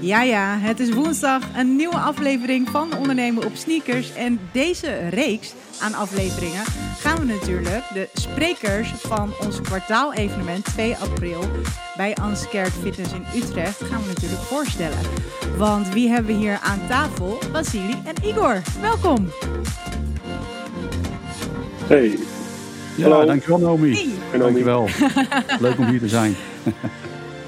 Ja, ja, het is woensdag, een nieuwe aflevering van Ondernemen op Sneakers. En deze reeks aan afleveringen gaan we natuurlijk de sprekers van ons kwartaalevenement 2 april bij Unscared Fitness in Utrecht gaan we natuurlijk voorstellen. Want wie hebben we hier aan tafel? Vasili en Igor. Welkom. Hey. Ja, Hallo. dankjewel Naomi. Hey. Dankjewel. Leuk om hier te zijn.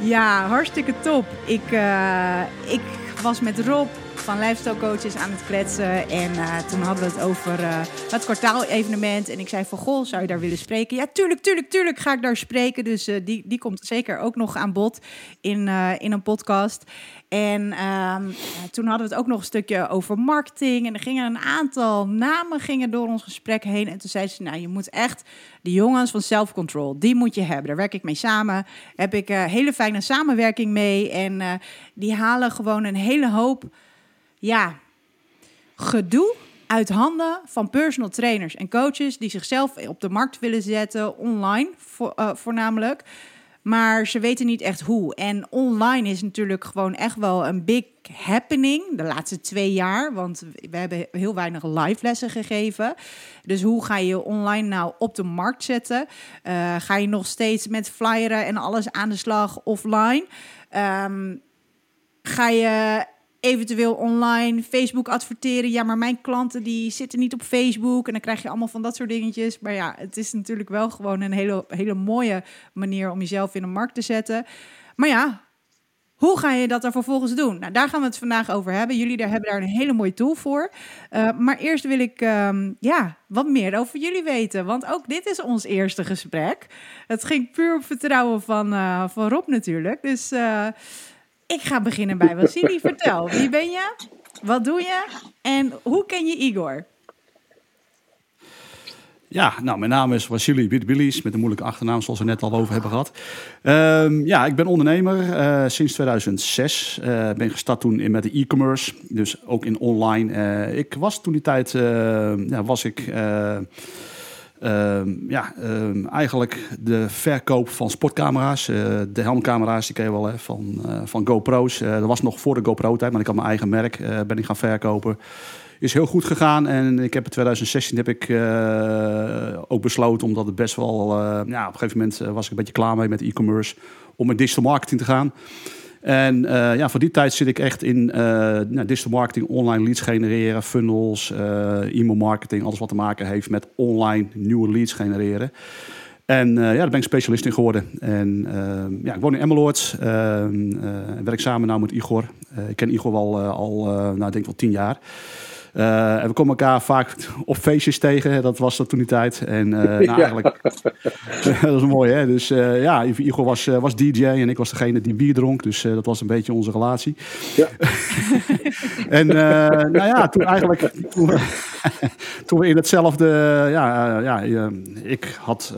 Ja, hartstikke top. Ik, eh, ik was met Rob van Lifestyle Coaches aan het kletsen. En eh, toen hadden we het over eh, het kwartaalevenement. En ik zei van, goh, zou je daar willen spreken? Ja, tuurlijk, tuurlijk, tuurlijk ga ik daar spreken. Dus eh, die, die komt zeker ook nog aan bod in, in een podcast. En ehm, toen hadden we het ook nog een stukje over marketing. En er gingen een aantal namen gingen door ons gesprek heen. En toen zei ze, nou, je moet echt de jongens van Self Control, die moet je hebben. Daar werk ik mee samen. Heb ik hele fijne samenwerking mee. En die halen gewoon een hele hoop, ja, gedoe uit handen van personal trainers en coaches die zichzelf op de markt willen zetten, online eh, voornamelijk. Maar ze weten niet echt hoe. En online is natuurlijk gewoon echt wel een big happening de laatste twee jaar. Want we hebben heel weinig live lessen gegeven. Dus hoe ga je online nou op de markt zetten? Eh, ga je nog steeds met flyeren en alles aan de slag offline? Ehm, ga je eventueel online Facebook adverteren? Ja, maar mijn klanten die zitten niet op Facebook. En dan krijg je allemaal van dat soort dingetjes. Maar ja, het is natuurlijk wel gewoon een hele, hele mooie manier om jezelf in de markt te zetten. Maar ja, hoe ga je dat dan vervolgens doen? Nou, daar gaan we het vandaag over hebben. Jullie daar hebben daar een hele mooie tool voor. Uh, maar eerst wil ik ehm, ja, wat meer over jullie weten. Want ook dit is ons eerste gesprek. Het ging puur op vertrouwen van, uh, van Rob natuurlijk. Dus uh, ik ga beginnen bij Vasili. Vertel, wie ben je? Wat doe je? En hoe ken je Igor? Ja, nou, mijn naam is Vasili Bidbilis, met een moeilijke achternaam, zoals we net al over hebben gehad. Uh, ja, ik ben ondernemer uh, sinds 2006. Uh, ben gestart toen in met de e-commerce, dus ook in online. Uh, ik was toen die tijd, ja, was ik... Uh, ja, uh, eigenlijk de verkoop van sportcamera's. Uh, de helmcamera's, die ken je wel hè, van, van GoPro's. dat was nog voor de GoPro-tijd, maar ik had mijn eigen merk. ben ik gaan verkopen. Is heel goed gegaan. En ik heb in 2016 heb ik ook besloten, omdat het best wel... ja, op een gegeven moment was ik een beetje klaar mee met e-commerce... om met digital marketing te gaan. En uh, ja, voor die tijd zit ik echt in uh, nou, digital marketing, online leads genereren, funnels, uh, e-mail marketing, alles wat te maken heeft met online nieuwe leads genereren. En ja, daar ben ik specialist in geworden. En ja, ik woon in Emmeloord, werk samen nou met Igor. ik ken Igor wel al, nou, ik denk wel tien jaar. Uh, en we komen elkaar vaak op feestjes tegen. Dat was dat toen die tijd. En uh, nou, eigenlijk... dat is mooi, hè? Dus uh, ja, Igor was, was DJ en ik was degene die bier dronk. Dus dat was een beetje onze relatie. Ja. en nou ja, toen eigenlijk... Toen we, toen we in hetzelfde... Ja, ja ik had,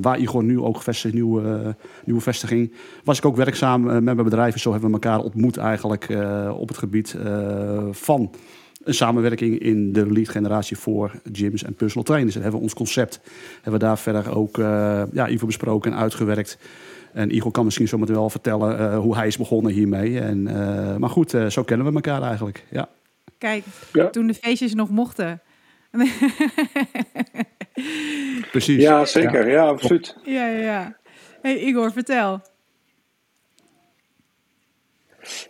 waar Igor nu ook gevestigd, nieuwe, nieuwe vestiging... was ik ook werkzaam met mijn bedrijf. En zo hebben we elkaar ontmoet eigenlijk op het gebied van een samenwerking in de lead generatie voor gyms en personal trainers. En hebben we ons concept hebben we daar verder ook uh, ja, Ivo besproken en uitgewerkt. En Igor kan misschien zo meteen wel vertellen uh, hoe hij is begonnen hiermee. En, uh, maar goed, zo kennen we elkaar eigenlijk. Ja. Kijk, ja. toen de feestjes nog mochten. Precies. Ja, zeker. Ja, ja absoluut. Ja, ja, ja. Hey Igor, vertel.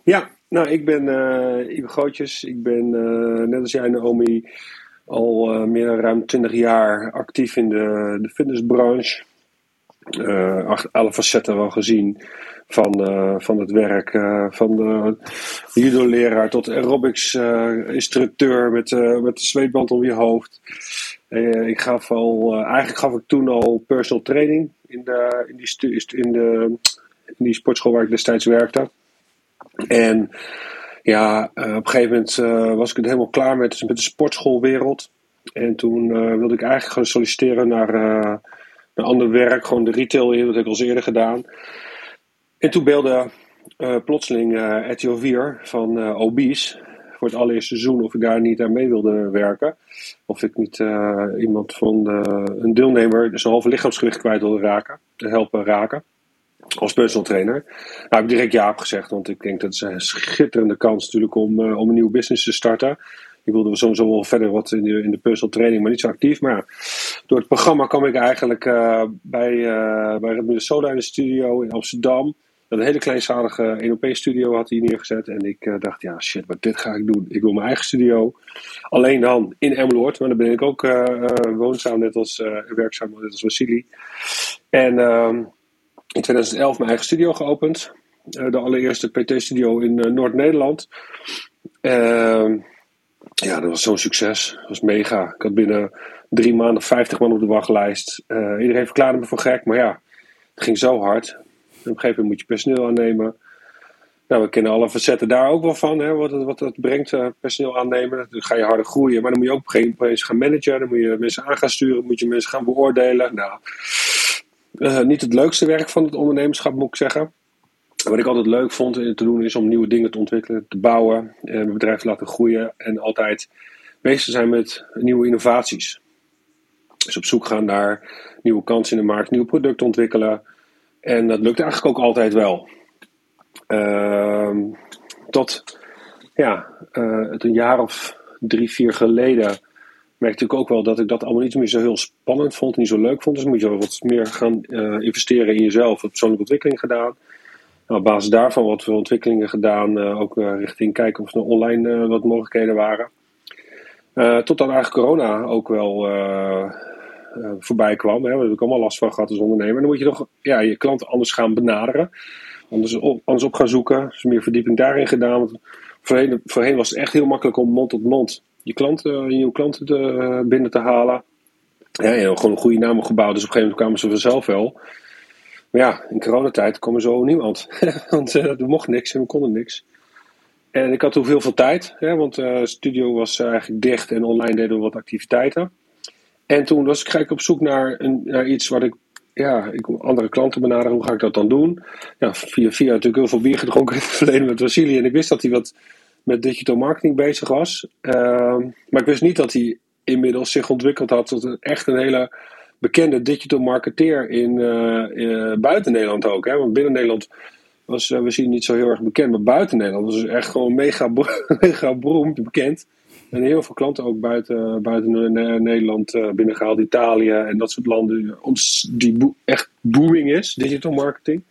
Ja, nou, ik ben uh, Ivo Gootjes. Ik ben, uh, net als jij, Naomi, al uh, meer dan ruim 20 jaar actief in de, de fitnessbranche. acht, alle facetten wel gezien van, van het werk. van de judo-leraar tot aerobics-instructeur met, met de zweetband om je hoofd. ik gaf al, eigenlijk gaf ik toen al personal training in, de, in, die, in, de, in die sportschool waar ik destijds werkte. En ja, uh, op een gegeven moment uh, was ik het helemaal klaar met, met de sportschoolwereld. En toen uh, wilde ik eigenlijk gaan solliciteren naar, naar ander werk, gewoon de retail in, dat heb ik al eerder gedaan. En toen belde plotseling uh, RTO 4 van Obese voor het allereerste seizoen of ik daar niet aan mee wilde werken. Of ik niet iemand van een deelnemer zijn halve lichaamsgewicht kwijt wilde raken, te helpen raken. Als personal trainer. Nou, heb ik direct ja gezegd, want ik denk dat het een schitterende kans natuurlijk om, om een nieuwe business te starten. Ik wilde sowieso wel verder wat in de, in de personal training, maar niet zo actief. Maar door het programma kwam ik eigenlijk uh, bij, uh, bij Red Soda in studio in Amsterdam. Een hele kleinschalige 1 studio had hij neergezet. En ik dacht, ja shit, wat dit ga ik doen. Ik wil mijn eigen studio. Alleen dan in Emmeloord, maar dan ben ik ook woonzaam, net als werkzaam, net als Vasili. En ehm, in 2011 mijn eigen studio geopend. de allereerste PT-studio in Noord-Nederland. Ehm, ja, dat was zo'n succes. Dat was mega. Ik had binnen drie maanden 50 man op de wachtlijst. Uh, iedereen verklaarde me voor gek, maar ja, het ging zo hard. op een gegeven moment moet je personeel aannemen. Nou, we kennen alle facetten daar ook wel van, hè, wat, wat het brengt, personeel aannemen. Dan ga je harder groeien, maar dan moet je ook op een gegeven moment gaan managen. Dan moet je mensen aan gaan sturen, moet je mensen gaan beoordelen. Nou, uh, niet het leukste werk van het ondernemerschap, moet ik zeggen. Wat ik altijd leuk vond te doen is om nieuwe dingen te ontwikkelen, te bouwen, en mijn bedrijf te laten groeien en altijd bezig zijn met nieuwe innovaties. Dus op zoek gaan naar nieuwe kansen in de markt, nieuwe producten ontwikkelen. En dat lukt eigenlijk ook altijd wel. Uh, tot ja, uh, het een jaar of drie, vier geleden merkte ik ook wel dat ik dat allemaal niet meer zo heel spannend vond, niet zo leuk vond. Dus moet je wat meer gaan uh, investeren in jezelf, persoonlijke ontwikkeling gedaan. Nou, op basis daarvan wat we ontwikkelingen gedaan, uh, ook uh, richting kijken of er online wat mogelijkheden waren. totdat eigenlijk corona ook wel voorbij kwam. Daar heb ik allemaal last van gehad als ondernemer. Dan moet je toch ja, je klanten anders gaan benaderen. Anders op, anders op gaan zoeken. Dus meer verdieping daarin gedaan. Want voorheen, voorheen was het echt heel makkelijk om mond tot mond je klanten, nieuwe klanten te, binnen te halen. Ja, je gewoon een goede naam gebouwd. Dus op een gegeven moment kwamen ze vanzelf wel. Maar ja, in coronatijd kwam er zo niemand. want uh, er mocht niks en we konden niks. En ik had toen veel, veel tijd, hè, want de studio was eigenlijk dicht en online deden we wat activiteiten. En toen was ik eigenlijk op zoek naar, een, naar iets wat ik, ja, ik andere klanten benaderen. Hoe ga ik dat dan doen? Ja, via, via natuurlijk heel veel bier gedronken in het verleden met Vasili. En ik wist dat hij wat met digital marketing bezig was. Uh, maar ik wist niet dat hij inmiddels zich ontwikkeld had tot een, echt een hele bekende digital marketeer in, uh, buiten Nederland ook. Hè? Want binnen Nederland was uh, we zien niet zo heel erg bekend, maar buiten Nederland was echt gewoon mega, mega beroemd, bekend. En heel veel klanten ook buiten, buiten Nederland binnengehaald, Italië en dat soort landen. Ons, die echt booming is, digital marketing.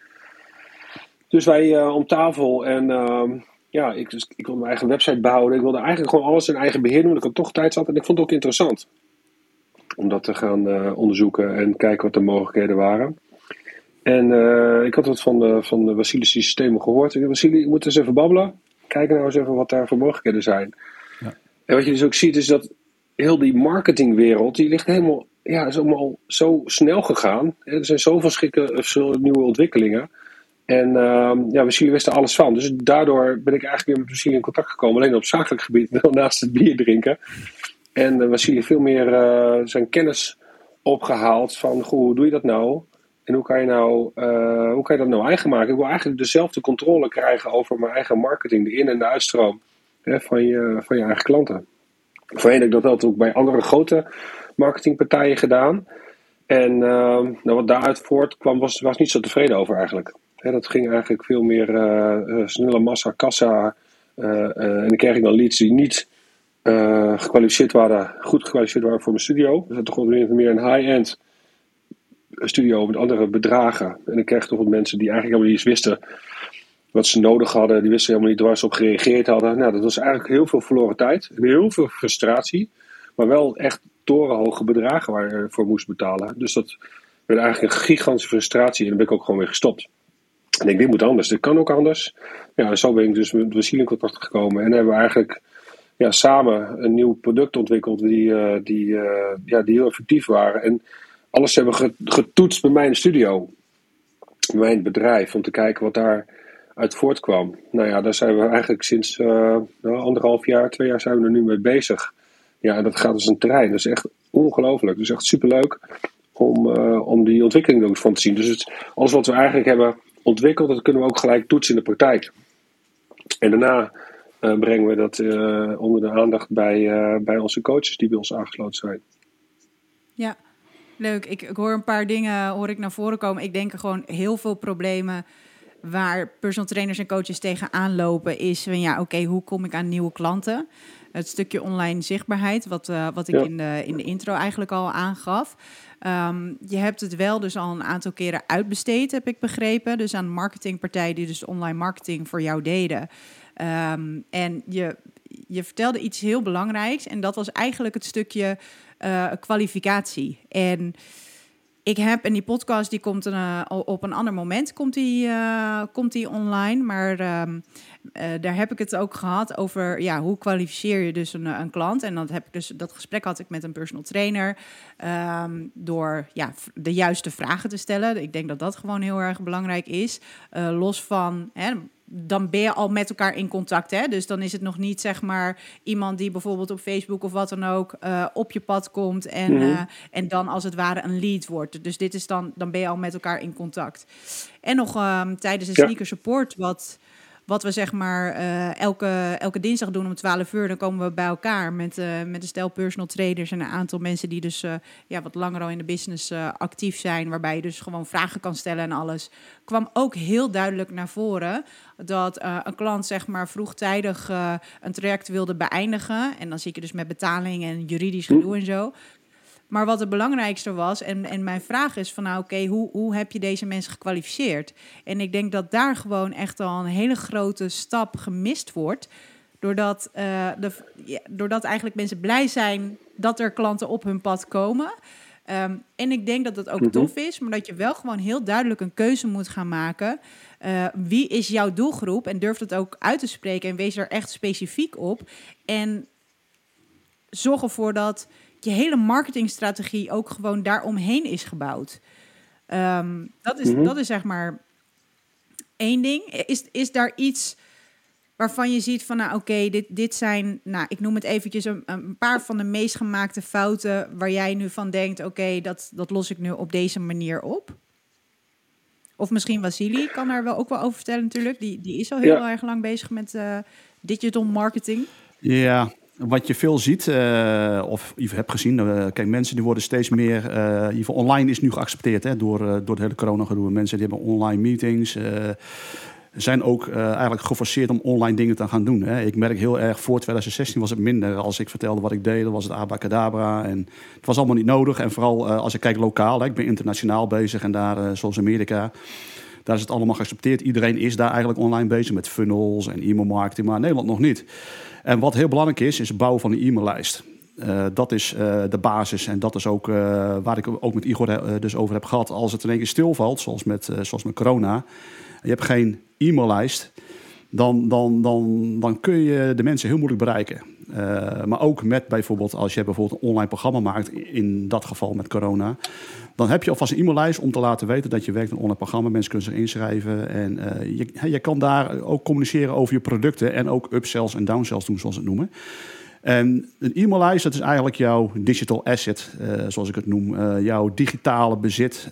Dus wij om tafel en ehm, ja, ik, dus, ik wilde mijn eigen website bouwen. Ik wilde eigenlijk gewoon alles in eigen beheer doen. Ik had toch tijd zat en ik vond het ook interessant om dat te gaan uh, onderzoeken en kijken wat de mogelijkheden waren. En uh, ik had wat van de, van de Vasilis systemen gehoord. Ik Vasili, je moet eens even babbelen. Kijk nou eens even wat daar voor mogelijkheden zijn. Ja. En wat je dus ook ziet is dat heel die marketingwereld, die ligt helemaal, ja, is allemaal zo snel gegaan. Er zijn zoveel nieuwe ontwikkelingen. En uh, ja, wist er alles van. Dus daardoor ben ik eigenlijk weer met Vasili in contact gekomen. Alleen op zakelijk gebied, naast het bier drinken. En uh, veel meer uh, zijn kennis opgehaald van hoe doe je dat nou? En hoe kan je, nou, uh, hoe kan je dat nou eigen maken? Ik wil eigenlijk dezelfde controle krijgen over mijn eigen marketing, de in- en de uitstroom hè, van, je, van je eigen klanten. Voorheen heb ik dat ook bij andere grote marketingpartijen gedaan. En nou, wat daaruit voortkwam, was, was niet zo tevreden over eigenlijk. Dat ging eigenlijk veel meer snelle massa, kassa. en dan kreeg ik dan leads die niet gekwalificeerd waren, goed gekwalificeerd waren voor mijn studio. Dus dat toch wel meer een high-end studio met andere bedragen. En ik kreeg toch wat mensen die eigenlijk helemaal niet eens wisten wat ze nodig hadden. Die wisten helemaal niet waar ze op gereageerd hadden. Nou, dat was eigenlijk heel veel verloren tijd en heel veel frustratie. Maar wel echt torenhoge bedragen waar je voor moest betalen. Dus dat werd eigenlijk een gigantische frustratie. En dan ben ik ook gewoon weer gestopt. En ik dit moet anders. Dit kan ook anders. Ja, zo ben ik dus met Vasile in contact gekomen. En hebben we eigenlijk ja, samen een nieuw product ontwikkeld die, uh, die, uh, ja, die heel effectief waren. En alles hebben we getoetst bij mijn studio, mijn bedrijf, om te kijken wat daar uit voortkwam. Nou ja, daar zijn we eigenlijk sinds uh, anderhalf jaar, twee jaar zijn we er nu mee bezig. Ja, dat gaat als een trein. Dat is echt ongelooflijk. Dus echt superleuk om, om die ontwikkeling ook van te zien. Dus het, alles wat we eigenlijk hebben ontwikkeld, dat kunnen we ook gelijk toetsen in de praktijk. En daarna uh, brengen we dat uh, onder de aandacht bij, uh, bij onze coaches die bij ons aangesloten zijn. Ja, Leuk. Ik, ik hoor een paar dingen hoor ik naar voren komen. Ik denk gewoon heel veel problemen waar personal trainers en coaches tegenaan lopen is van ja, oké, hoe kom ik aan nieuwe klanten? Het stukje online zichtbaarheid, wat, uh, wat ik in, de, in de intro eigenlijk al aangaf. Um, je hebt het wel dus al een aantal keren uitbesteed, heb ik begrepen. Dus aan marketingpartijen die dus online marketing voor jou deden. Um, en je, je vertelde iets heel belangrijks. En dat was eigenlijk het stukje uh, kwalificatie. En ik heb, en die podcast die komt een, uh, op een ander moment komt die, uh, komt die online. Maar um, uh, daar heb ik het ook gehad over ja, hoe kwalificeer je dus een, een klant. En dat, heb ik dus, dat gesprek had ik met een personal trainer. Um, door ja, de juiste vragen te stellen. Ik denk dat dat gewoon heel erg belangrijk is. los van. Hè, dan ben je al met elkaar in contact. Hè? Dus dan is het nog niet zeg maar iemand die bijvoorbeeld op Facebook of wat dan ook uh, op je pad komt en, mm -hmm. uh, en dan als het ware een lead wordt. Dus dit is dan, dan ben je al met elkaar in contact. En nog um, tijdens de sneaker support, wat wat we zeg maar uh, elke, elke dinsdag doen om 12 uur. Dan komen we bij elkaar met, uh, met een stel personal traders en een aantal mensen die dus uh, ja, wat langer al in de business actief zijn. Waarbij je dus gewoon vragen kan stellen en alles. Kwam ook heel duidelijk naar voren dat een klant zeg maar vroegtijdig een traject wilde beëindigen. En dan zie je dus met betaling en juridisch gedoe en zo. Maar wat het belangrijkste was, en, en mijn vraag is van nou oké, okay, hoe, hoe heb je deze mensen gekwalificeerd? En ik denk dat daar gewoon echt al een hele grote stap gemist wordt. Doordat, uh, de, ja, doordat eigenlijk mensen blij zijn dat er klanten op hun pad komen. Um, en ik denk dat dat ook tof is, maar dat je wel gewoon heel duidelijk een keuze moet gaan maken. Uh, wie is jouw doelgroep? En durf dat ook uit te spreken en wees er echt specifiek op. En zorg ervoor dat je hele marketingstrategie ook gewoon daaromheen is gebouwd. Um, dat, is, mm -hmm. dat is zeg maar één ding. Is, is daar iets waarvan je ziet van, nou oké, okay, dit, dit zijn, nou ik noem het eventjes een, een, paar van de meest gemaakte fouten waar jij nu van denkt, oké, okay, dat, dat los ik nu op deze manier op? Of misschien Vasili kan daar wel ook wel over vertellen natuurlijk. Die, die is al heel ja. erg lang bezig met uh, digital marketing. Ja, wat je veel ziet, uh, of je hebt gezien, uh, kijk, mensen die worden steeds meer, uh, online is nu geaccepteerd hè, door, door het hele corona-gedoe. Mensen die hebben online meetings, zijn ook eigenlijk geforceerd om online dingen te gaan doen. Hè. Ik merk heel erg, voor 2016 was het minder. Als ik vertelde wat ik deed, was het abacadabra. En het was allemaal niet nodig. En vooral als ik kijk lokaal, hè, ik ben internationaal bezig en daar, zoals Amerika... Daar is het allemaal geaccepteerd. Iedereen is daar eigenlijk online bezig met funnels en e-mailmarketing, maar Nederland nog niet. En wat heel belangrijk is, is het bouwen van een e-maillijst. Uh, dat is uh, de basis en dat is ook uh, waar ik ook met Igor dus over heb gehad. Als het in één keer stilvalt, zoals met, zoals met corona, je hebt geen e-maillijst, dan, dan, dan, dan kun je de mensen heel moeilijk bereiken. maar ook met bijvoorbeeld, als je bijvoorbeeld een online programma maakt, in dat geval met corona, dan heb je alvast een e-maillijst om te laten weten dat je werkt een online programma. Mensen kunnen zich inschrijven. En uh, je, kan daar ook communiceren over je producten. En ook upsells en downsells doen, zoals ze het noemen. En een e-maillijst, dat is eigenlijk jouw digital asset, uh, zoals ik het noem. Uh, jouw digitale bezit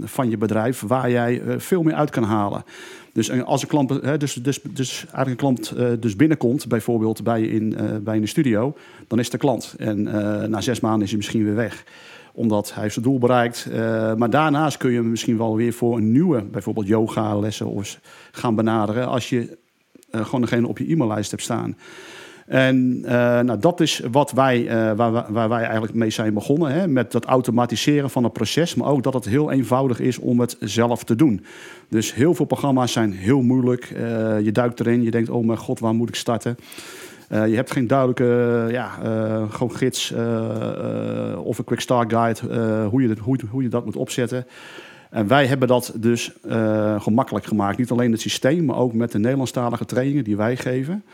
van je bedrijf, waar jij veel meer uit kan halen. Dus als een klant, dus, dus, dus eigenlijk een klant dus binnenkomt, bijvoorbeeld bij je in, bij een studio, dan is de klant. En na zes maanden is hij misschien weer weg omdat hij zijn doel bereikt. Uh, maar daarnaast kun je hem misschien wel weer voor een nieuwe, bijvoorbeeld yoga lessen of gaan benaderen. Als je uh, gewoon degene op je e-maillijst hebt staan. En uh, nou, dat is wat wij, waar, waar, wij eigenlijk mee zijn begonnen. Hè, met dat automatiseren van het proces. Maar ook dat het heel eenvoudig is om het zelf te doen. Dus heel veel programma's zijn heel moeilijk. je duikt erin, je denkt, oh mijn god, waar moet ik starten? Uh, je hebt geen duidelijke ja, uh, gewoon gids of een quick start guide hoe, je hoe, hoe je dat moet opzetten. En wij hebben dat dus gemakkelijk gemaakt. Niet alleen het systeem, maar ook met de Nederlandstalige trainingen die wij geven.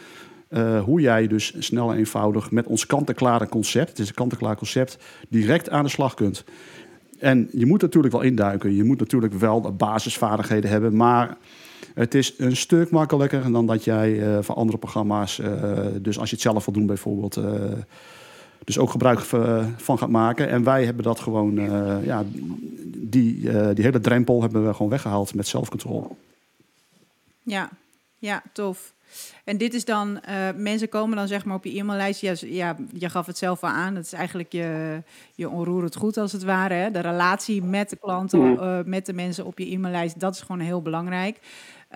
hoe jij dus snel en eenvoudig met ons kant-en-klare concept, het is een kant-en-klaar concept, direct aan de slag kunt. En je moet natuurlijk wel induiken. Je moet natuurlijk wel basisvaardigheden hebben, maar het is een stuk makkelijker dan dat jij uh, van andere programma's, uh, dus als je het zelf wil doen bijvoorbeeld, uh, dus ook gebruik van gaat maken. En wij hebben dat gewoon, ja, die, die hele drempel hebben we gewoon weggehaald met zelfcontrole. Ja, Ja, tof. En dit is dan, uh, mensen komen dan zeg maar op je e-maillijst. Ja, ja, je gaf het zelf al aan. Dat is eigenlijk je, je onroerend goed als het ware. Hè? De relatie met de klanten, uh, met de mensen op je e-maillijst, dat is gewoon heel belangrijk.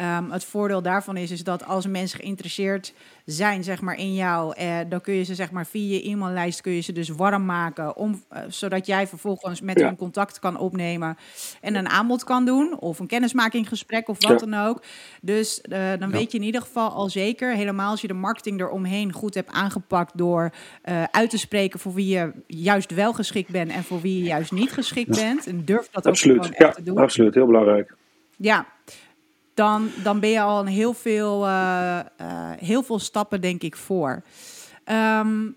Um, het voordeel daarvan is, is dat als mensen geïnteresseerd zijn zeg maar, in jou, eh, dan kun je ze zeg maar, via je e-maillijst kun je ze dus warm maken, om, uh, zodat jij vervolgens met ja. hun contact kan opnemen en een aanbod kan doen, of een kennismakinggesprek of wat ja. dan ook. Dus uh, dan ja. weet je in ieder geval al zeker, helemaal als je de marketing eromheen goed hebt aangepakt door uh, uit te spreken voor wie je juist wel geschikt bent en voor wie je juist niet geschikt bent. En durf dat absoluut. ook gewoon ja, te doen. Absoluut, heel belangrijk. Ja, dan, dan ben je al een heel veel, uh, uh, heel veel stappen, denk ik, voor. Um,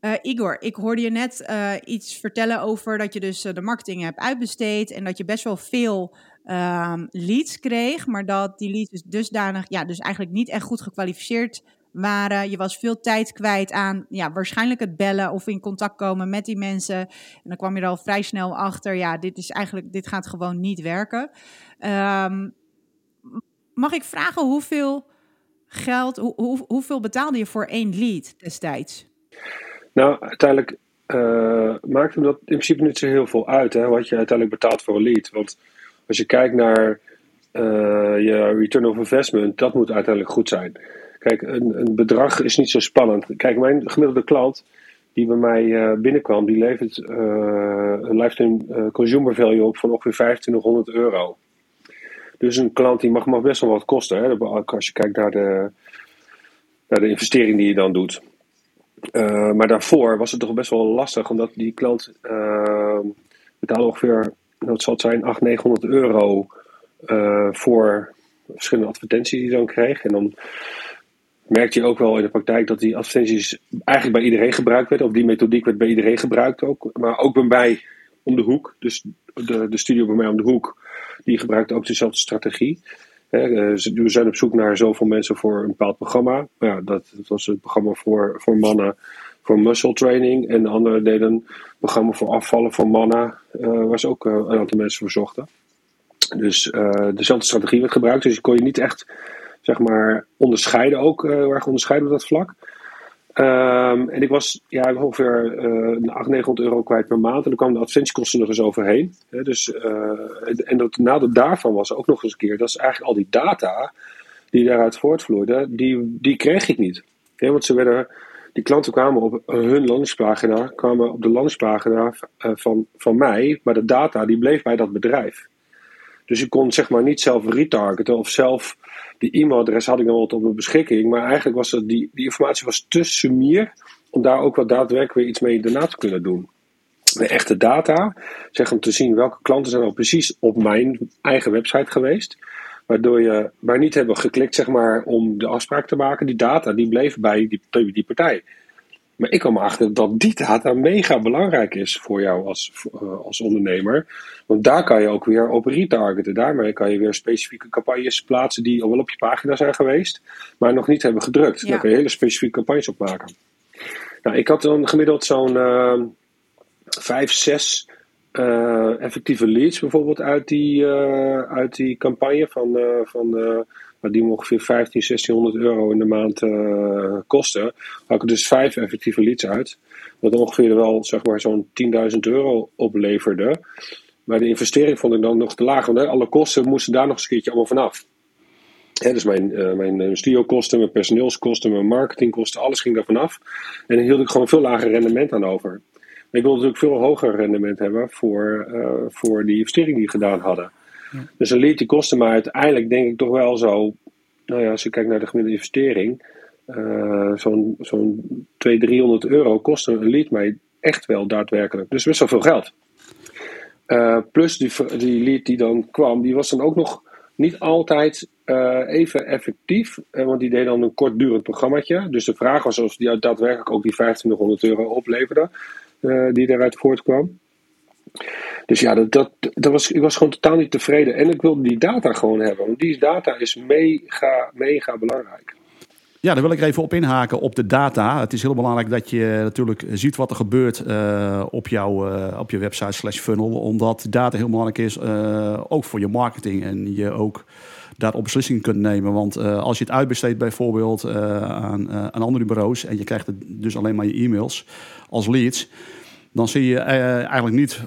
uh, Igor, ik hoorde je net iets vertellen over dat je dus de marketing hebt uitbesteed en dat je best wel veel um, leads kreeg, maar dat die leads dus dusdanig, ja, dus eigenlijk niet echt goed gekwalificeerd waren. Je was veel tijd kwijt aan ja, waarschijnlijk het bellen of in contact komen met die mensen. En dan kwam je er al vrij snel achter, ja, dit is eigenlijk, dit gaat gewoon niet werken. Um, Mag ik vragen hoeveel geld, hoe, hoe, hoeveel betaalde je voor één lead destijds? Nou, uiteindelijk uh, maakt hem dat in principe niet zo heel veel uit, hè, wat je uiteindelijk betaalt voor een lead. Want als je kijkt naar uh, je return of investment, dat moet uiteindelijk goed zijn. Kijk, een, een, bedrag is niet zo spannend. Kijk, mijn gemiddelde klant die bij mij uh, binnenkwam, die levert een lifetime consumer value op van ongeveer 2500 euro. Dus een klant die mag, mag best wel wat kosten. Hè? Als je kijkt naar de, naar de investering die je dan doet. Uh, maar daarvoor was het toch best wel lastig, omdat die klant uh, betaalde ongeveer, dat zal het zijn, 800, 900 euro uh, voor verschillende advertenties die hij dan kreeg. En dan merkte je ook wel in de praktijk dat die advertenties eigenlijk bij iedereen gebruikt werden. Of die methodiek werd bij iedereen gebruikt ook. Maar ook bij mij om de hoek. Dus de, de studio bij mij om de hoek die gebruikt ook dezelfde strategie. we zijn op zoek naar zoveel mensen voor een bepaald programma. Ja, dat, was het programma voor, voor mannen voor muscle training. En de andere deden een programma voor afvallen voor mannen, uh, waar ze ook uh, een aantal mensen voor zochten. Dus dezelfde strategie werd gebruikt. Dus je kon je niet echt zeg maar, onderscheiden ook, erg onderscheiden op dat vlak. Um, en ik was ja, ongeveer uh, 800, 900 euro kwijt per maand. En dan kwamen de adventiekosten nog eens overheen. Dus, uh, en dat nadeel daarvan was ook nog eens een keer... dat is eigenlijk al die data die daaruit voortvloeiden... die, die kreeg ik niet. Want ze werden, die klanten kwamen op hun landingspagina... kwamen op de landingspagina uh, van, van mij... maar de data die bleef bij dat bedrijf. Dus ik kon zeg maar niet zelf retargeten of zelf die e-mailadres had ik dan wat op mijn beschikking. Maar eigenlijk was het, die, die informatie was te sumier om daar ook wat daadwerkelijk weer iets mee daarna te kunnen doen. De echte data, zeg om te zien welke klanten zijn al precies op mijn eigen website geweest. Waardoor je maar niet hebben geklikt zeg maar, om de afspraak te maken. Die data die bleef bij die, die partij. Maar ik kwam achter dat die data mega belangrijk is voor jou als, uh, als ondernemer. Want daar kan je ook weer op retargeten. Daarmee kan je weer specifieke campagnes plaatsen die al wel op je pagina zijn geweest, maar nog niet hebben gedrukt. Ja. Daar kun je hele specifieke campagnes op maken. Nou, ik had dan gemiddeld zo'n uh, vijf, zes uh, effectieve leads bijvoorbeeld uit die, uit die campagne van, van die ongeveer 15, 1600 euro in de maand uh, kosten, had ik dus vijf effectieve leads uit. Wat ongeveer wel zeg maar, zo'n 10.000 euro opleverde. Maar de investering vond ik dan nog te laag, want alle kosten moesten daar nog een keertje allemaal vanaf. Hè, dus mijn, uh, mijn studiokosten, mijn personeelskosten, mijn marketingkosten, alles ging daar vanaf. En dan hield ik gewoon veel lager rendement aan over. Maar ik wilde natuurlijk veel hoger rendement hebben voor, voor die investering die we gedaan hadden. Dus een lead die kostte me uiteindelijk denk ik toch wel zo, nou ja, als je kijkt naar de gemiddelde investering, uh, zo'n zo'n 200, 300 euro kostte een lead mij echt wel daadwerkelijk. Dus best wel veel geld. Uh, plus die, die lead die dan kwam, die was dan ook nog niet altijd uh, even effectief. want die deed dan een kortdurend programmaatje. Dus de vraag was of die daadwerkelijk ook die 1500 euro opleverde. die eruit voortkwam. Dus ja, dat, dat, dat was, ik was gewoon totaal niet tevreden. En ik wilde die data gewoon hebben. Want die data is mega, mega belangrijk. Ja, daar wil ik even op inhaken op de data. Het is heel belangrijk dat je natuurlijk ziet wat er gebeurt uh, op, jouw, uh, op je website slash funnel. Omdat data heel belangrijk is, uh, ook voor je marketing. En je ook daarop beslissingen kunt nemen. Want als je het uitbesteedt bijvoorbeeld aan, aan andere bureaus... en je krijgt dus alleen maar je e-mails als leads... dan zie je eigenlijk niet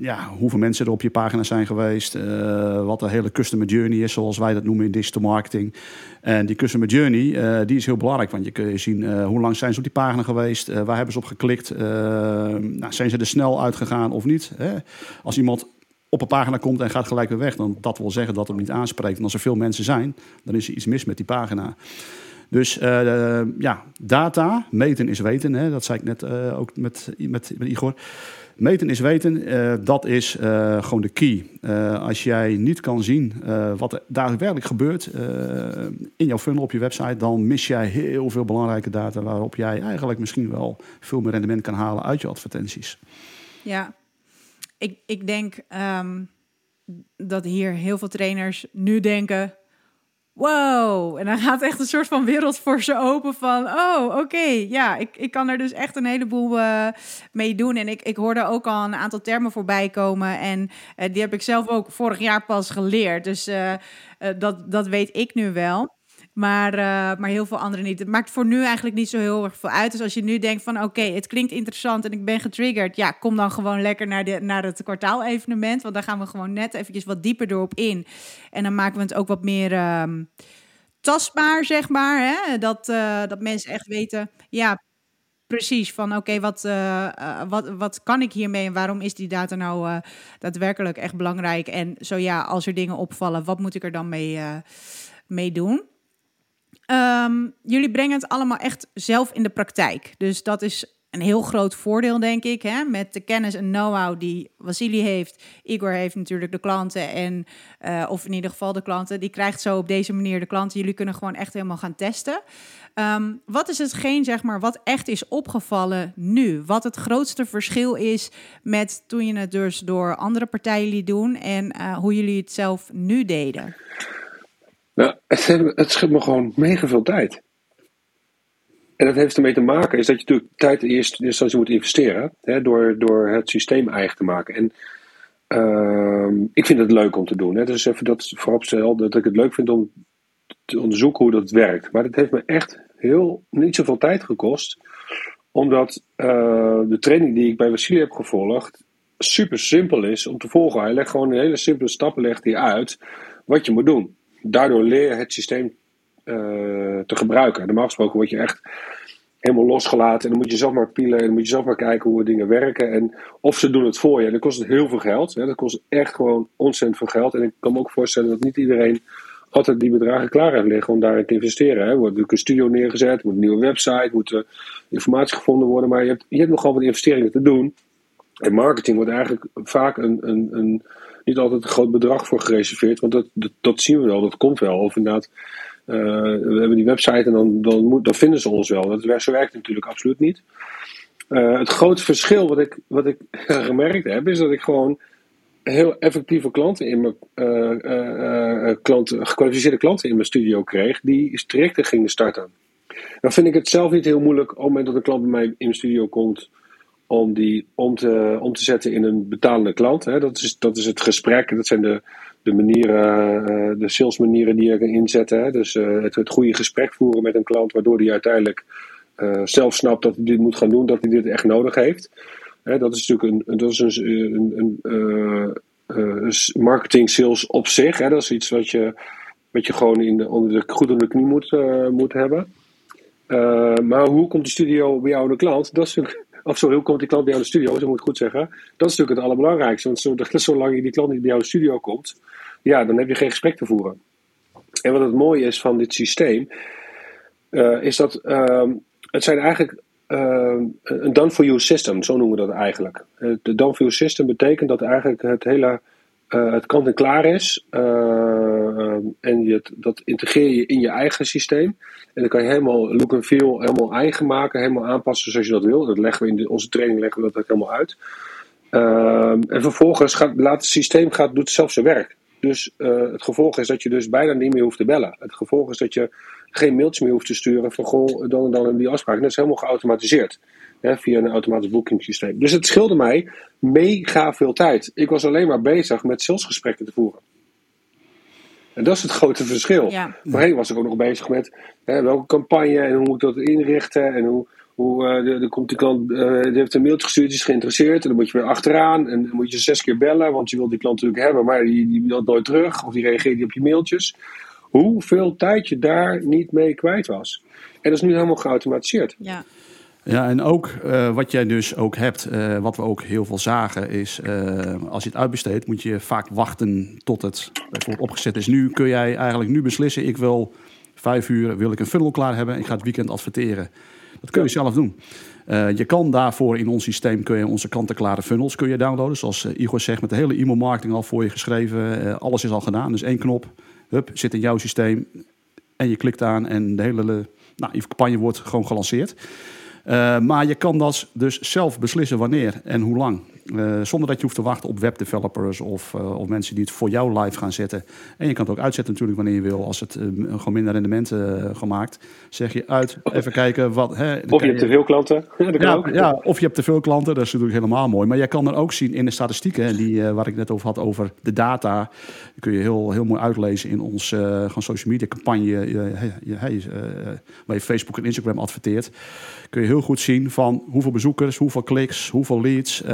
ja, hoeveel mensen er op je pagina zijn geweest. Uh, wat de hele customer journey is, zoals wij dat noemen in digital marketing. En die customer journey, uh, die is heel belangrijk. Want je kunt zien hoe lang zijn ze op die pagina geweest. waar hebben ze op geklikt. nou, zijn ze er snel uitgegaan of niet. Hè? Als iemand op een pagina komt en gaat gelijk weer weg... dan dat wil zeggen dat het niet aanspreekt. En als er veel mensen zijn, dan is er iets mis met die pagina. Dus ja, data, meten is weten. Hè? Dat zei ik net ook met, met, met Igor. Meten is weten, uh, dat is gewoon de key. Als jij niet kan zien wat er daadwerkelijk gebeurt in jouw funnel op je website, dan mis jij heel veel belangrijke data waarop jij eigenlijk misschien wel veel meer rendement kan halen uit je advertenties. Ja, ik, ik denk um, dat hier heel veel trainers nu denken: wow. En dan gaat echt een soort van wereld voor ze open van, oh, oké, ja, ik, ik kan er dus echt een heleboel uh, mee doen. En ik, ik hoorde ook al een aantal termen voorbij komen en uh, die heb ik zelf ook vorig jaar pas geleerd. Dus uh, dat, dat weet ik nu wel. Maar, uh, maar heel veel anderen niet. Het maakt voor nu eigenlijk niet zo heel erg veel uit. Dus als je nu denkt van oké, het klinkt interessant en ik ben getriggerd. Ja, kom dan gewoon lekker naar, de, naar het kwartaalevenement. Want daar gaan we gewoon net eventjes wat dieper door op in. En dan maken we het ook wat meer uh, tastbaar, zeg maar. Hè? Dat, uh, dat mensen echt weten, ja, precies. Van oké, wat, uh, wat, wat kan ik hiermee en waarom is die data nou daadwerkelijk echt belangrijk? En zo ja, als er dingen opvallen, wat moet ik er dan mee, mee doen? Um, jullie brengen het allemaal echt zelf in de praktijk. Dus dat is een heel groot voordeel, denk ik. Hè? Met de kennis en know-how die Vasili heeft. Igor heeft natuurlijk de klanten. En, uh, of in ieder geval de klanten. Die krijgt zo op deze manier de klanten. Jullie kunnen gewoon echt helemaal gaan testen. Um, wat is hetgeen, zeg maar, wat echt is opgevallen nu? Wat het grootste verschil is met toen je het dus door andere partijen liet doen. En uh, hoe jullie het zelf nu deden? Nou, het, het me gewoon mega veel tijd. En dat heeft ermee te maken, is dat je natuurlijk tijd in eerste instantie moet investeren. Hè, door, door het systeem eigen te maken. En uh, ik vind het leuk om te doen. Hè. Dus even dat vooropstel dat ik het leuk vind om te onderzoeken hoe dat werkt. Maar dat heeft me echt heel, niet zoveel tijd gekost. Omdat uh, de training die ik bij Vasili heb gevolgd super simpel is om te volgen. Hij legt gewoon een hele simpele stappen legt hij uit wat je moet doen daardoor leer je het systeem uh, te gebruiken. Normaal gesproken word je echt helemaal losgelaten. En dan moet je zelf maar pielen. En dan moet je zelf maar kijken hoe dingen werken. En of ze doen het voor je. En dan kost het heel veel geld. Hè. Dat kost echt gewoon ontzettend veel geld. En ik kan me ook voorstellen dat niet iedereen altijd die bedragen klaar heeft liggen om daarin te investeren. Er wordt natuurlijk een studio neergezet. moet een nieuwe website. Moet uh, informatie gevonden worden. Maar je hebt, je hebt nogal wat investeringen te doen. En marketing wordt eigenlijk vaak een, een, een niet altijd een groot bedrag voor gereserveerd. Want dat, dat, zien we wel, dat komt wel. Of inderdaad, uh, we hebben die website en dan, dan, vinden ze ons wel. Dat, zo werkt natuurlijk absoluut niet. Uh, het grote verschil wat ik, wat ik gemerkt heb, is dat ik gewoon heel effectieve klanten in mijn uh, klanten, gekwalificeerde klanten in mijn studio kreeg, die trajecten gingen starten. Dan vind ik het zelf niet heel moeilijk op het moment dat een klant bij mij in mijn studio komt om die om te, om te zetten in een betalende klant. Hè. Dat, is, dat is het gesprek, dat zijn de, de manieren, uh, de salesmanieren die je kan inzetten. Hè. Dus uh, het, het goede gesprek voeren met een klant, waardoor hij uiteindelijk uh, zelf snapt dat hij dit moet gaan doen, dat hij dit echt nodig heeft. Hè, dat is natuurlijk een, dat is een, een, een marketing sales op zich. Hè. Dat is iets wat je, wat je gewoon in de, onder de, goed onder de knie moet, moet hebben. maar hoe komt de studio bij jou de klant? Dat is natuurlijk of sorry, hoe komt die klant bij jou in de studio? Zo moet ik goed zeggen. Dat is natuurlijk het allerbelangrijkste. Want zolang die klant niet bij jou in de studio komt, ja, dan heb je geen gesprek te voeren. En wat het mooie is van dit systeem, uh, is dat uh, het zijn eigenlijk uh, een done-for-you system, zo noemen we dat eigenlijk. De done-for-you system betekent dat eigenlijk het hele uh, het kant en klaar is. Uh, en je, dat integreer je in je eigen systeem. En dan kan je helemaal look and feel helemaal eigen maken, helemaal aanpassen zoals je dat wil. Dat leggen we in onze training leggen we dat ook helemaal uit. Uh, en vervolgens gaat, laat het systeem gaat, doet zelf zijn werk. Dus het gevolg is dat je dus bijna niet meer hoeft te bellen. Het gevolg is dat je geen mailtjes meer hoeft te sturen van goh, dan en dan in die afspraak. Dat is helemaal geautomatiseerd. Hè, via een automatisch boekingssysteem. Dus het scheelde mij mega veel tijd. Ik was alleen maar bezig met salesgesprekken te voeren. En dat is het grote verschil. Ja. Voorheen was ik ook nog bezig met hè, welke campagne en hoe moet ik dat inrichten. En hoe, hoe uh, de, komt die klant, uh, die heeft een mailtje gestuurd, die is geïnteresseerd. En dan moet je weer achteraan. En dan moet je zes keer bellen, want je wilt die klant natuurlijk hebben. Maar die, die wil nooit terug. Of die reageert niet op je mailtjes. Hoeveel tijd je daar niet mee kwijt was. En dat is nu helemaal geautomatiseerd. Ja. Ja, en ook uh, wat jij dus ook hebt, uh, wat we ook heel veel zagen, is uh, als je het uitbesteedt, moet je vaak wachten tot het bijvoorbeeld opgezet is. Nu kun jij eigenlijk nu beslissen, ik wil vijf uur, wil ik een funnel klaar hebben, ik ga het weekend adverteren. Dat kun je zelf doen. je kan daarvoor in ons systeem kun je onze kant-en-klare funnels kun je downloaden. Zoals Igor zegt, met de hele e-mail marketing al voor je geschreven. alles is al gedaan. Dus één knop, hup, zit in jouw systeem. En je klikt aan en de hele nou, je campagne wordt gewoon gelanceerd. Uh, maar je kan dat dus zelf beslissen wanneer en hoe lang. Uh, zonder dat je hoeft te wachten op webdevelopers of, uh, of mensen die het voor jou live gaan zetten. En je kan het ook uitzetten natuurlijk wanneer je wil. Als het gewoon minder rendementen gemaakt. Zeg je uit, even kijken wat... Hè, of je hebt te veel klanten. Ja, ja, of je hebt te veel klanten, dat is natuurlijk helemaal mooi. Maar jij kan er ook zien in de statistieken, die, waar ik net over had, over de data. Die kun je heel, heel mooi uitlezen in ons gewoon social media campagne. waar je Facebook en Instagram adverteert. Kun je heel goed zien van hoeveel bezoekers, hoeveel kliks, hoeveel leads... Uh,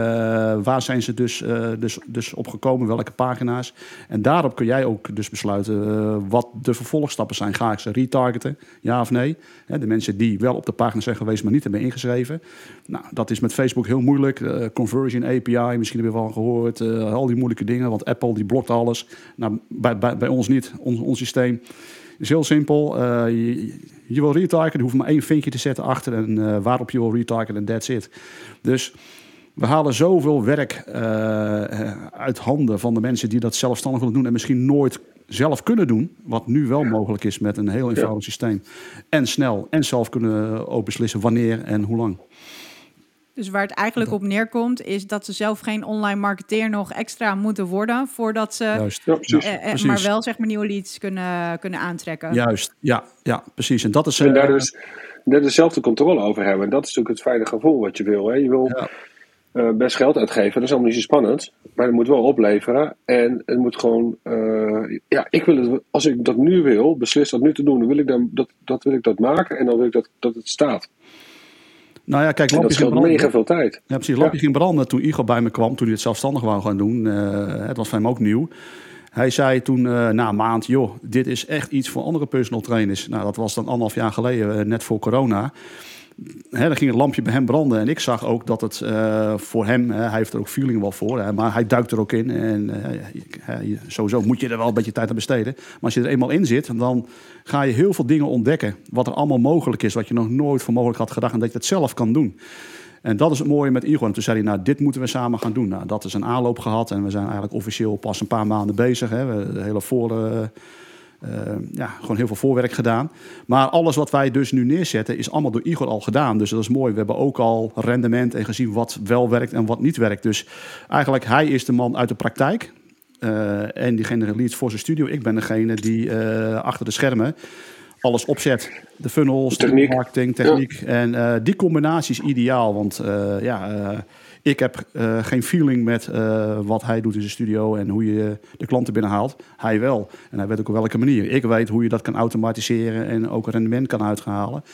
waar zijn ze dus, uh, dus, dus op gekomen, welke pagina's. En daarop kun jij ook dus besluiten uh, wat de vervolgstappen zijn. Ga ik ze retargeten, ja of nee? De mensen die wel op de pagina zijn geweest, maar niet hebben ingeschreven. Nou, dat is met Facebook heel moeilijk. conversion API, misschien heb je wel gehoord. al die moeilijke dingen, want Apple die blokt alles. Nou, bij, bij, bij ons niet, ons, ons systeem is heel simpel. Uh, je, je, wil retargeten, je hoeft maar één vinkje te zetten achter en uh, waarop je wil retargeten en that's it. Dus we halen zoveel werk uh, uit handen van de mensen die dat zelfstandig willen doen en misschien nooit zelf kunnen doen, wat nu wel mogelijk is met een heel eenvoudig systeem. En snel en zelf kunnen ook beslissen wanneer en hoe lang. Dus waar het eigenlijk op neerkomt, is dat ze zelf geen online marketeer nog extra moeten worden voordat ze, Juist. Ja, precies. Eh, eh, maar wel zeg maar nieuwe leads kunnen, kunnen aantrekken. Juist, ja, ja, precies. En dat is. En daar dus, daar dezelfde controle over hebben. En dat is natuurlijk het fijne gevoel wat je wil. Hè? Je wil ja. uh, best geld uitgeven, dat is allemaal niet zo spannend. Maar het moet wel opleveren. En het moet gewoon. Uh, ja, ik wil het, als ik dat nu wil, beslis dat nu te doen, dan wil ik dan, dat, dat wil ik dat maken en dan wil ik dat, dat het staat. Nou ja, kijk, dat scheelt mega veel tijd. Ja, precies. Lampje ja. ging branden toen Igor bij me kwam, toen hij het zelfstandig wou gaan doen. Uh, het was voor hem ook nieuw. Hij zei toen uh, na een maand, joh, dit is echt iets voor andere personal trainers. Nou, dat was dan anderhalf jaar geleden, uh, net voor corona. Hè, dan ging het lampje bij hem branden. En ik zag ook dat het uh, voor hem, hè, hij heeft er ook feeling wel voor, hè, maar hij duikt er ook in. En uh, sowieso moet je er wel een beetje tijd aan besteden. Maar als je er eenmaal in zit, dan ga je heel veel dingen ontdekken. Wat er allemaal mogelijk is, wat je nog nooit voor mogelijk had gedacht. En dat je het zelf kan doen. En dat is het mooie met Igor. En toen zei hij, nou, dit moeten we samen gaan doen. Nou, dat is een aanloop gehad. En we zijn eigenlijk officieel pas een paar maanden bezig. Hè. We, de hele voor... Uh, ja, gewoon heel veel voorwerk gedaan. Maar alles wat wij dus nu neerzetten is allemaal door Igor al gedaan. Dus dat is mooi. We hebben ook al rendement en gezien wat wel werkt en wat niet werkt. Dus eigenlijk hij is de man uit de praktijk. Uh, en die genereert leads voor zijn studio. Ik ben degene die uh, achter de schermen alles opzet. De funnels, techniek. de marketing, techniek. Ja. En die combinatie is ideaal. Want ja ik heb uh, geen feeling met uh, wat hij doet in zijn studio en hoe je de klanten binnenhaalt. Hij wel. En hij weet ook op welke manier. Ik weet hoe je dat kan automatiseren en ook rendement kan uithalen.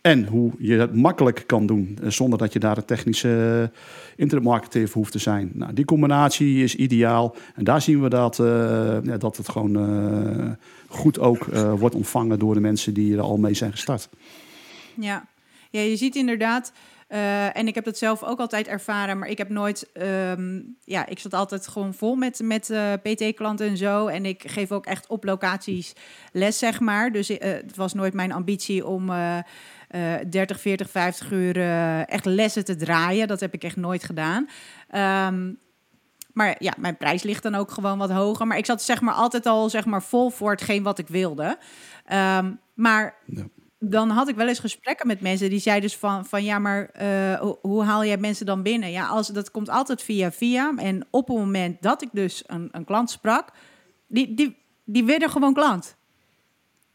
En hoe je dat makkelijk kan doen, zonder dat je daar een technische internetmarketeer voor hoeft te zijn. Nou, die combinatie is ideaal. En daar zien we dat, ja, dat het gewoon goed ook wordt ontvangen door de mensen die er al mee zijn gestart. Ja, ja je ziet inderdaad. Uh, en ik heb dat zelf ook altijd ervaren, maar ik heb nooit, um, ja, ik zat altijd gewoon vol met, met uh, PT-klanten en zo. En ik geef ook echt op locaties les, zeg maar. Dus uh, het was nooit mijn ambitie om 30, 40, 50 uur echt lessen te draaien. Dat heb ik echt nooit gedaan. Um, maar ja, mijn prijs ligt dan ook gewoon wat hoger. Maar ik zat zeg maar altijd al zeg maar vol voor hetgeen wat ik wilde. Um, maar dan had ik wel eens gesprekken met mensen die zeiden dus van, van ja, maar uh, hoe haal jij mensen dan binnen? Ja, als, dat komt altijd via via. En op het moment dat ik dus een, een klant sprak, Die, die, die werden gewoon klant.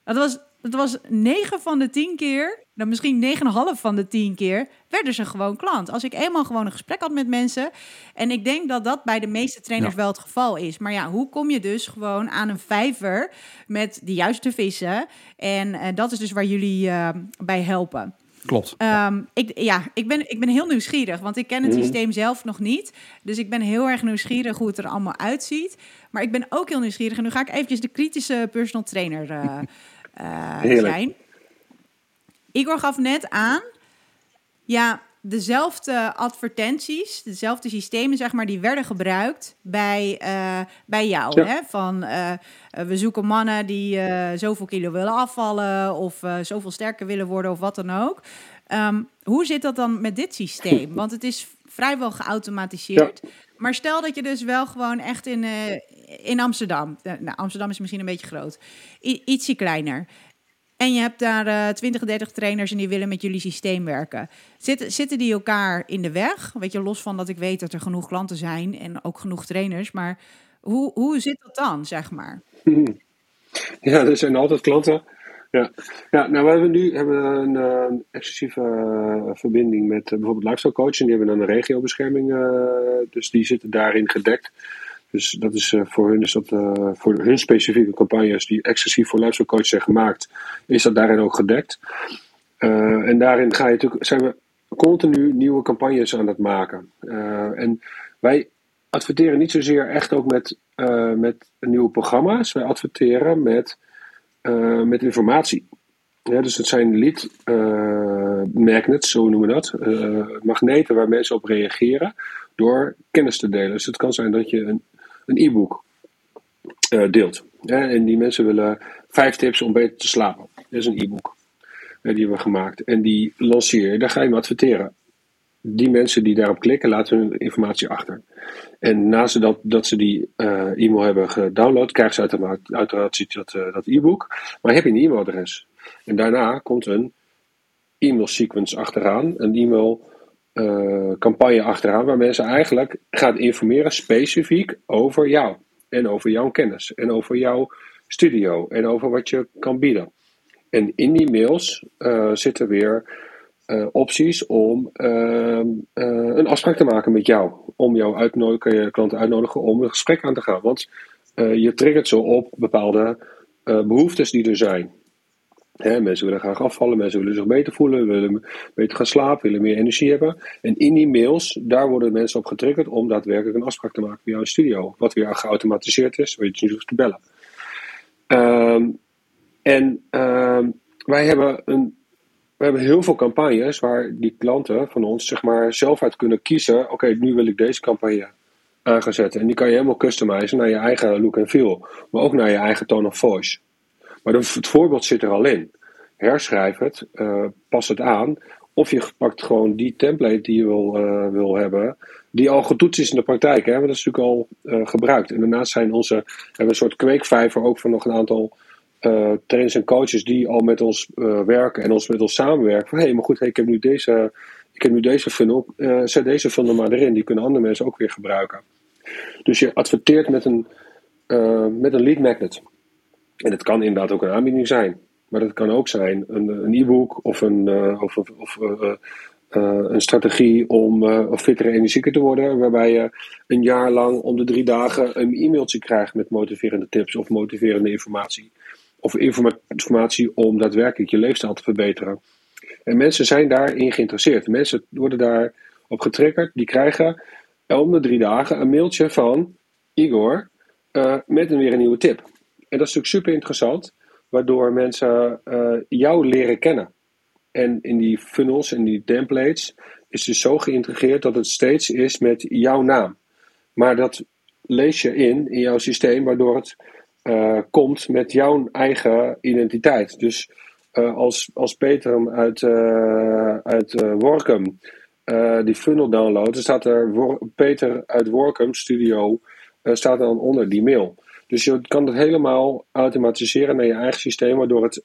Dat was, dat was 9 van de 10 keer, dan misschien 9,5 van de 10 keer, werden ze gewoon klant. Als ik eenmaal gewoon een gesprek had met mensen. En ik denk dat dat bij de meeste trainers Ja. wel het geval is. Maar ja, hoe kom je dus gewoon aan een vijver met de juiste vissen? En eh, dat is dus waar jullie eh, bij helpen. Klopt. Ehm, ik, ja, ik ben, ik ben heel nieuwsgierig, want ik ken het Mhm. systeem zelf nog niet. Dus ik ben heel erg nieuwsgierig hoe het er allemaal uitziet. Maar ik ben ook heel nieuwsgierig. En nu ga ik eventjes de kritische personal trainer eh, Heerlijk. zijn. Igor gaf net aan, ja, dezelfde advertenties, dezelfde systemen, zeg maar, die werden gebruikt bij, eh, bij jou. Ja. Hè? Van eh, eh, we zoeken mannen die eh, zoveel kilo willen afvallen of zoveel sterker willen worden of wat dan ook. Ehm, hoe zit dat dan met dit systeem? Want het is vrijwel geautomatiseerd. Maar stel dat je dus wel gewoon echt in, in Amsterdam, nou, Amsterdam is misschien een beetje groot, I- ietsje kleiner. En je hebt daar eh 20, 30 trainers en die willen met jullie systeem werken. Zitten, zitten die elkaar in de weg? Weet je, los van dat ik weet dat er genoeg klanten zijn en ook genoeg trainers. Maar hoe, hoe zit dat dan, zeg maar? Ja, er zijn altijd klanten. Ja, ja nou, we hebben nu hebben een, eh, exclusieve eh, verbinding met eh, bijvoorbeeld lifestyle coach. En die hebben dan een regiobescherming. dus die zitten daarin gedekt. Dus dat is eh, voor hun, is dat, eh, voor hun specifieke campagnes die exclusief voor lifestyle coach zijn gemaakt, is dat daarin ook gedekt. Eh, en daarin ga je natuurlijk, zijn we continu nieuwe campagnes aan het maken. En wij adverteren niet zozeer echt ook met, met nieuwe programma's. Wij adverteren met, met informatie. Dus het zijn lead magnets, zo noemen we dat. Magneten waar mensen op reageren door kennis te delen. Dus het kan zijn dat je een, een e-book eh, deelt. En die mensen willen vijf tips om beter te slapen. Dat is een e-book. eh, die hebben we gemaakt. En die lanceer je, daar ga je hem adverteren. Die mensen die daarop klikken, laten hun informatie achter. En naast dat, dat ze die eh, e-mail hebben gedownload, krijgen ze uiteraard, uiteraard dat, dat e-book. Maar heb je een e-mailadres. En daarna komt een e-mail sequence achteraan, een e-mail eh, campagne achteraan, waar mensen eigenlijk gaat informeren specifiek over jou. En over jouw kennis. En over jouw studio. En over wat je kan bieden. En in die mails eh, zitten weer eh, opties om ehm, eh, een afspraak te maken met jou. Om jou uitnodigen, kan je klanten uitnodigen om een gesprek aan te gaan. Want je triggert ze op bepaalde eh, behoeftes die er zijn. Mensen willen graag afvallen, mensen willen zich beter voelen, willen beter gaan slapen, willen meer energie hebben. En in die mails, daar worden mensen op getriggerd om daadwerkelijk een afspraak te maken bij jouw studio. Wat weer geautomatiseerd is, waar je niet hoeft te bellen. Ehm, en ehm, wij hebben een we hebben heel veel campagnes waar die klanten van ons zeg maar, zelf uit kunnen kiezen. Oké, nu wil ik deze campagne aan gaan zetten. En die kan je helemaal customizen naar je eigen look en feel. Maar ook naar je eigen tone of voice. Maar het voorbeeld zit er al in. Herschrijf het, eh, pas het aan. Of je pakt gewoon die template die je wil, eh, wil hebben. Die al getoetst is in de praktijk. Hè? Want dat is natuurlijk al eh, gebruikt. En daarnaast zijn onze, hebben we een soort kweekvijver ook van nog een aantal eh, trainers en coaches die al met ons werken en ons met ons samenwerken. Van hé, hey, maar goed, ik, heb nu deze, ik heb nu deze funnel. zet deze funnel maar erin. Die kunnen andere mensen ook weer gebruiken. Dus je adverteert met een, met een lead magnet. En het kan inderdaad ook een aanbieding zijn. Maar dat kan ook zijn een, e-book of een, eh, of, of, eh, eh, een strategie om fitter en energieker te worden. Waarbij je een jaar lang om de drie dagen een e-mailtje krijgt met motiverende tips of motiverende informatie. Of informa- informatie om daadwerkelijk je leefstijl te verbeteren. En mensen zijn daarin geïnteresseerd. Mensen worden daarop getriggerd. Die krijgen om de drie dagen een mailtje van Igor met een weer een nieuwe tip. En dat is natuurlijk super interessant, waardoor mensen eh, jou leren kennen. En in die funnels en die templates is dus zo geïntegreerd dat het steeds is met jouw naam. Maar dat lees je in in jouw systeem, waardoor het eh, komt met jouw eigen identiteit. Dus eh, als, als Peter uit, uh, uit Workum die funnel downloadt, dan staat er Peter uit Workum Studio, staat dan onder die mail. Dus je kan het helemaal automatiseren naar je eigen systeem, waardoor het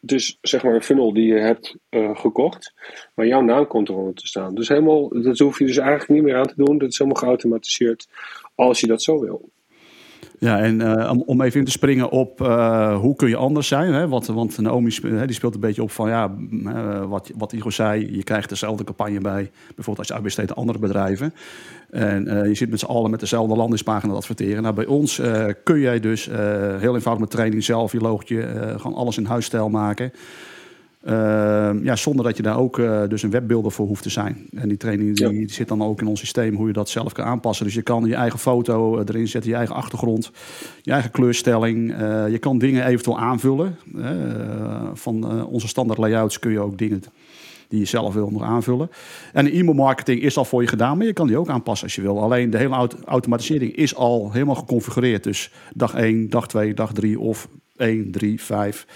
dus zeg maar een funnel die je hebt uh, gekocht, maar jouw naam komt eronder te staan. Dus helemaal, dat hoef je dus eigenlijk niet meer aan te doen. Dat is helemaal geautomatiseerd als je dat zo wil. Ja, en uh, om even in te springen op uh, hoe kun je anders zijn. Hè? Want, want Naomi die speelt een beetje op van ja, uh, wat, wat Igor zei, je krijgt dezelfde campagne bij, bijvoorbeeld als je uitbesteedt aan andere bedrijven. En je zit met z'n allen met dezelfde landingspagina te adverteren. Nou, bij ons kun jij dus heel eenvoudig met training zelf je logotje, gewoon alles in huisstijl maken. Uh, ja, zonder dat je daar ook uh, dus een webbeelder voor hoeft te zijn. En die training die, die, zit dan ook in ons systeem hoe je dat zelf kan aanpassen. Dus je kan je eigen foto erin zetten, je eigen achtergrond, je eigen kleurstelling. Uh, je kan dingen eventueel aanvullen. van onze standaard layouts kun je ook dingen die je zelf wil nog aanvullen. En de e-mail marketing is al voor je gedaan, maar je kan die ook aanpassen als je wil. Alleen de hele auto automatisering is al helemaal geconfigureerd. Dus dag 1, dag 2, dag 3 of 1, 3, 5.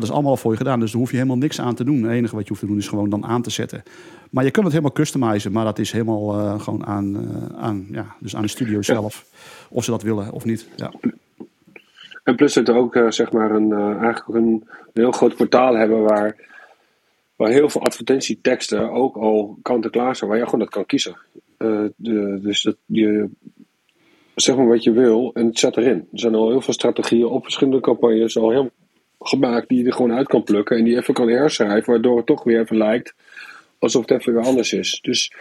Dat is allemaal voor je gedaan. Dus daar hoef je helemaal niks aan te doen. Het enige wat je hoeft te doen is gewoon dan aan te zetten. Maar je kunt het helemaal customizen. Maar dat is helemaal uh, gewoon aan, uh, aan, ja, dus aan de studio zelf. Of ze dat willen of niet. Ja. En plus dat we ook uh, zeg maar een, eigenlijk een, een, heel groot portaal hebben waar, waar heel veel advertentieteksten ook al kant-en-klaar zijn. Waar je gewoon dat kan kiezen. De, dus dat je zeg maar wat je wil en het zet erin. Er zijn al heel veel strategieën op verschillende campagnes al heel gemaakt die je er gewoon uit kan plukken en die even kan herschrijven, waardoor het toch weer even lijkt alsof het even weer anders is. Dus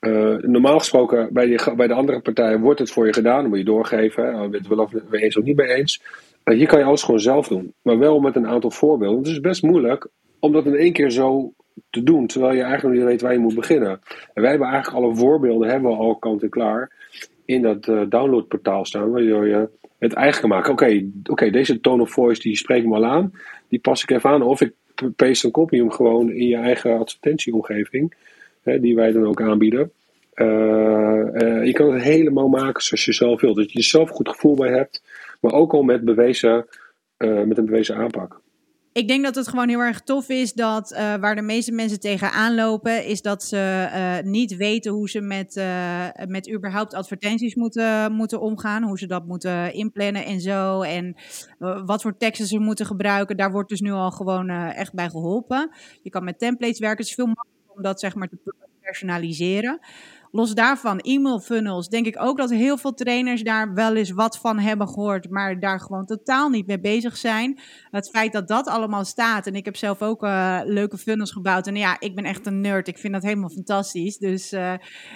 uh, normaal gesproken bij, bij de andere partijen wordt het voor je gedaan, dan moet je doorgeven. Hè. We het wel of we eens of niet mee eens. Hier kan je alles gewoon zelf doen, maar wel met een aantal voorbeelden. Het is best moeilijk om dat in één keer zo te doen, terwijl je eigenlijk nog niet weet waar je moet beginnen. En wij hebben eigenlijk alle voorbeelden hebben we al kant en klaar in dat uh, downloadportaal staan, waardoor je het eigen kan maken. Oké, okay, deze tone of voice die spreekt me al aan, die pas ik even aan. Of ik paste een copy hem gewoon in je eigen advertentieomgeving, hè, die wij dan ook aanbieden. Uh, uh, je kan het helemaal maken zoals je zelf wilt. Dat je er zelf goed gevoel bij hebt, maar ook al met, bewezen, met een bewezen aanpak ik denk dat het gewoon heel erg tof is dat uh, waar de meeste mensen tegenaan lopen, is dat ze uh, niet weten hoe ze met, uh, met überhaupt advertenties moeten, moeten omgaan. Hoe ze dat moeten inplannen en zo. En wat voor teksten ze moeten gebruiken. Daar wordt dus nu al gewoon echt bij geholpen. Je kan met templates werken. Het is veel makkelijker om dat zeg maar te personaliseren. Los daarvan, e-mail funnels, denk ik ook dat heel veel trainers daar wel eens wat van hebben gehoord, maar daar gewoon totaal niet mee bezig zijn. Het feit dat dat allemaal staat, en ik heb zelf ook uh, leuke funnels gebouwd. En ja, ik ben echt een nerd, ik vind dat helemaal fantastisch. Dus uh,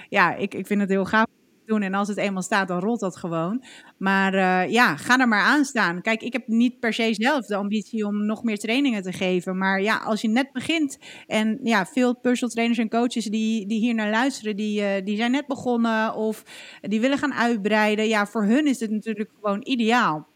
ja, ik, ik vind het heel gaaf doen. En als het eenmaal staat, dan rolt dat gewoon. Maar uh, ja, ga er maar aan staan. Kijk, ik heb niet per se zelf de ambitie om nog meer trainingen te geven. Maar ja, als je net begint. En ja, veel personal trainers en coaches die, die hier naar luisteren, die, uh, die zijn net begonnen of die willen gaan uitbreiden. Ja, voor hun is het natuurlijk gewoon ideaal.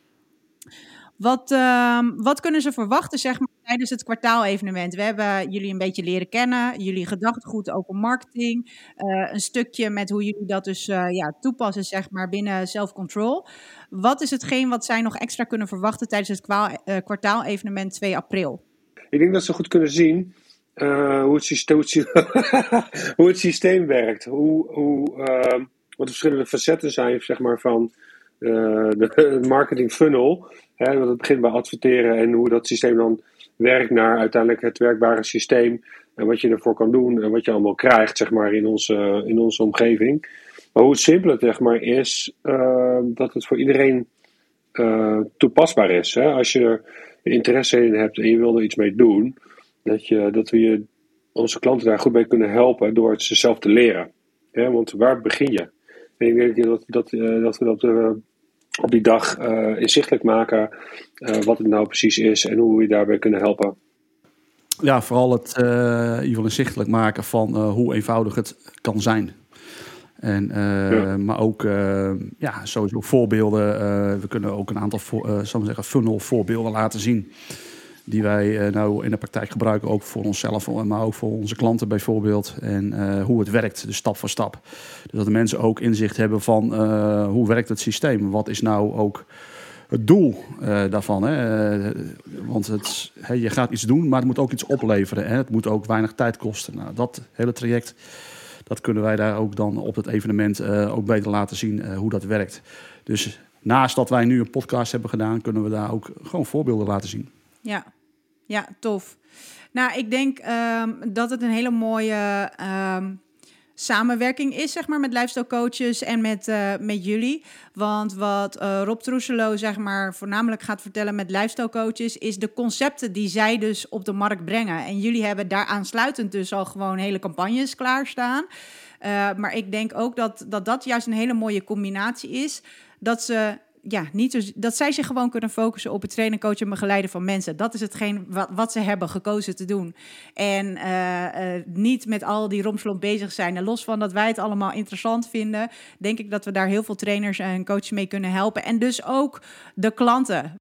Wat, uh, wat kunnen ze verwachten zeg maar, tijdens het kwartaalevenement? We hebben jullie een beetje leren kennen, jullie gedachtegoed open marketing, uh, een stukje met hoe jullie dat dus uh, ja, toepassen zeg maar, binnen self-control. Wat is hetgeen wat zij nog extra kunnen verwachten tijdens het uh, kwartaalevenement 2 april? Ik denk dat ze goed kunnen zien hoe het, systeem, hoe het systeem werkt, hoe, hoe, ehm, wat de verschillende facetten zijn zeg maar, van de marketing funnel. Hè, want het begint bij adverteren en hoe dat systeem dan werkt naar uiteindelijk het werkbare systeem. En wat je ervoor kan doen en wat je allemaal krijgt zeg maar, in, onze, in onze omgeving. Maar hoe simpel het zeg maar, is uh, dat het voor iedereen uh, toepasbaar is. Hè? Als je er interesse in hebt en je wil er iets mee doen, dat, je, dat we je, onze klanten daar goed bij kunnen helpen door het zelf te leren. Want waar begin je? Ik denk dat, dat, uh, dat we dat op die dag uh, inzichtelijk maken uh, wat het nou precies is en hoe we je daarbij kunnen helpen. Ja, vooral het in ieder geval inzichtelijk maken van hoe eenvoudig het kan zijn. En, ja. Maar ook ja, sowieso voorbeelden. we kunnen ook een aantal voor, zeggen, funnel voorbeelden laten zien die wij uh, nou in de praktijk gebruiken, ook voor onszelf, maar ook voor onze klanten bijvoorbeeld. En uh, hoe het werkt, dus stap voor stap. Dus dat de mensen ook inzicht hebben van uh, hoe werkt het systeem? Wat is nou ook het doel daarvan? Hè? want het, je gaat iets doen, maar het moet ook iets opleveren. Hè? Het moet ook weinig tijd kosten. Nou, dat hele traject, dat kunnen wij daar ook dan op het evenement ook beter laten zien hoe dat werkt. Dus naast dat wij nu een podcast hebben gedaan, kunnen we daar ook gewoon voorbeelden laten zien. Ja, ja, tof. Nou, ik denk um, dat het een hele mooie um, samenwerking is, zeg maar, met lifestyle coaches en met, uh, met jullie. Want wat uh, Rob Troeselo, zeg maar, voornamelijk gaat vertellen met lifestyle coaches, is de concepten die zij dus op de markt brengen. En jullie hebben daar aansluitend dus al gewoon hele campagnes klaarstaan. Uh, maar ik denk ook dat, dat dat juist een hele mooie combinatie is. Dat ze ja, niet dus, dat zij zich gewoon kunnen focussen op het trainen, coachen en begeleiden van mensen. Dat is hetgeen wat, wat ze hebben gekozen te doen. En uh, uh, niet met al die romslomp bezig zijn. En los van dat wij het allemaal interessant vinden, denk ik dat we daar heel veel trainers en coaches mee kunnen helpen. En dus ook de klanten.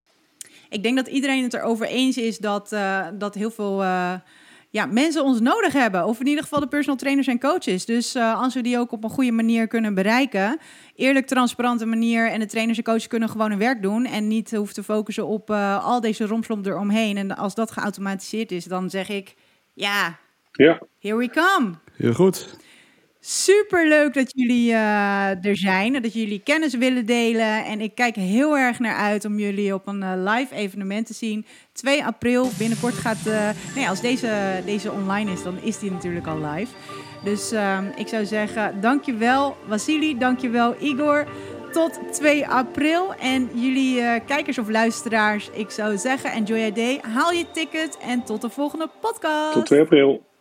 Ik denk dat iedereen het erover eens is dat, uh, dat heel veel ja, mensen ons nodig hebben. Of in ieder geval de personal trainers en coaches. Dus uh, als we die ook op een goede manier kunnen bereiken. Eerlijk, transparante manier. En de trainers en coaches kunnen gewoon hun werk doen. En niet hoeven te focussen op uh, al deze romslomp eromheen. En als dat geautomatiseerd is, dan zeg ik... Ja, ja. here we come. Heel goed. Super leuk dat jullie uh, er zijn en dat jullie kennis willen delen. En ik kijk heel erg naar uit om jullie op een uh, live evenement te zien. 2 april, binnenkort gaat. Uh, nee, als deze, deze online is, dan is die natuurlijk al live. Dus ik zou zeggen, dankjewel Vasili, dankjewel Igor. Tot 2 april. En jullie kijkers of luisteraars, ik zou zeggen, enjoy your day. Haal je ticket en tot de volgende podcast. Tot 2 april.